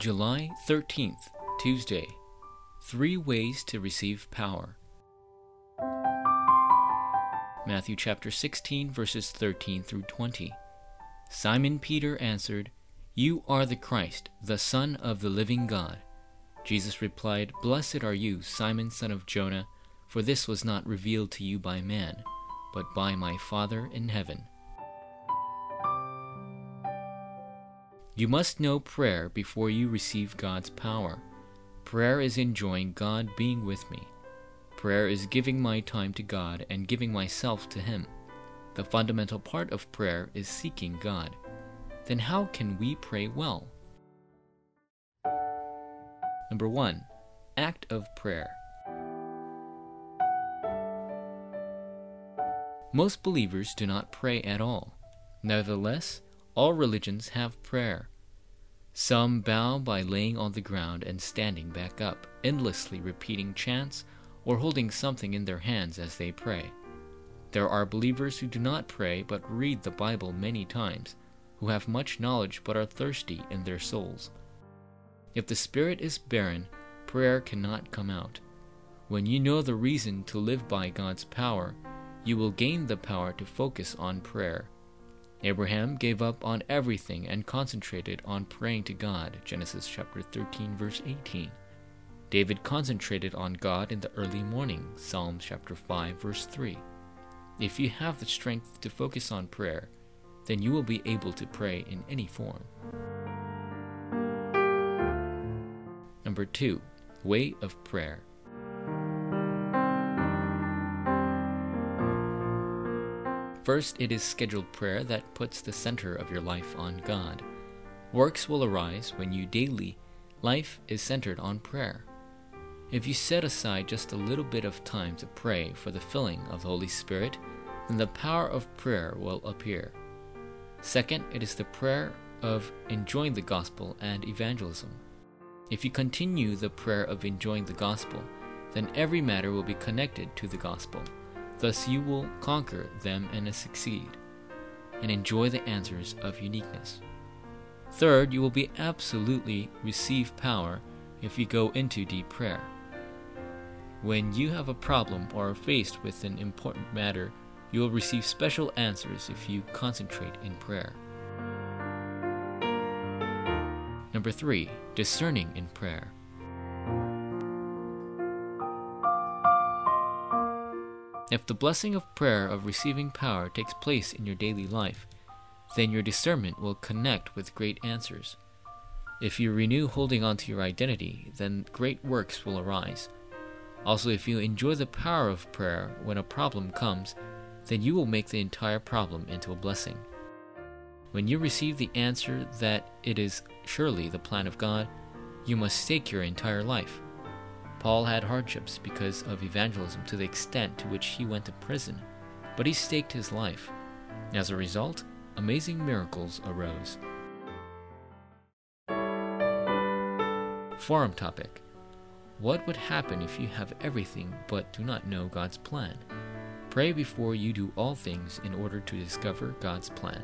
July 13th, Tuesday. Three ways to receive power. Matthew chapter 16, verses 13 through 20. Simon Peter answered, You are the Christ, the Son of the living God. Jesus replied, Blessed are you, Simon son of Jonah, for this was not revealed to you by man, but by my Father in heaven. You must know prayer before you receive God's power. Prayer is enjoying God being with me. Prayer is giving my time to God and giving myself to Him. The fundamental part of prayer is seeking God. Then how can we pray well? Number 1. Act of prayer. Most believers do not pray at all. Nevertheless, all religions have prayer. Some bow by laying on the ground and standing back up, endlessly repeating chants or holding something in their hands as they pray. There are believers who do not pray but read the Bible many times, who have much knowledge but are thirsty in their souls. If the spirit is barren, prayer cannot come out. When you know the reason to live by God's power, you will gain the power to focus on prayer. Abraham gave up on everything and concentrated on praying to God. Genesis chapter 13 verse 18. David concentrated on God in the early morning. Psalm chapter 5 verse 3. If you have the strength to focus on prayer, then you will be able to pray in any form. Number 2. Way of prayer. First, it is scheduled prayer that puts the center of your life on God. Works will arise when you daily life is centered on prayer. If you set aside just a little bit of time to pray for the filling of the Holy Spirit, then the power of prayer will appear. Second, it is the prayer of enjoying the gospel and evangelism. If you continue the prayer of enjoying the gospel, then every matter will be connected to the gospel. Thus, you will conquer them and succeed, and enjoy the answers of uniqueness. Third, you will be absolutely receive power if you go into deep prayer. When you have a problem or are faced with an important matter, you will receive special answers if you concentrate in prayer. Number three, discerning in prayer. If the blessing of prayer of receiving power takes place in your daily life, then your discernment will connect with great answers. If you renew holding on to your identity, then great works will arise. Also, if you enjoy the power of prayer when a problem comes, then you will make the entire problem into a blessing. When you receive the answer that it is surely the plan of God, you must stake your entire life. Paul had hardships because of evangelism to the extent to which he went to prison, but he staked his life. As a result, amazing miracles arose. Forum topic What would happen if you have everything but do not know God's plan? Pray before you do all things in order to discover God's plan.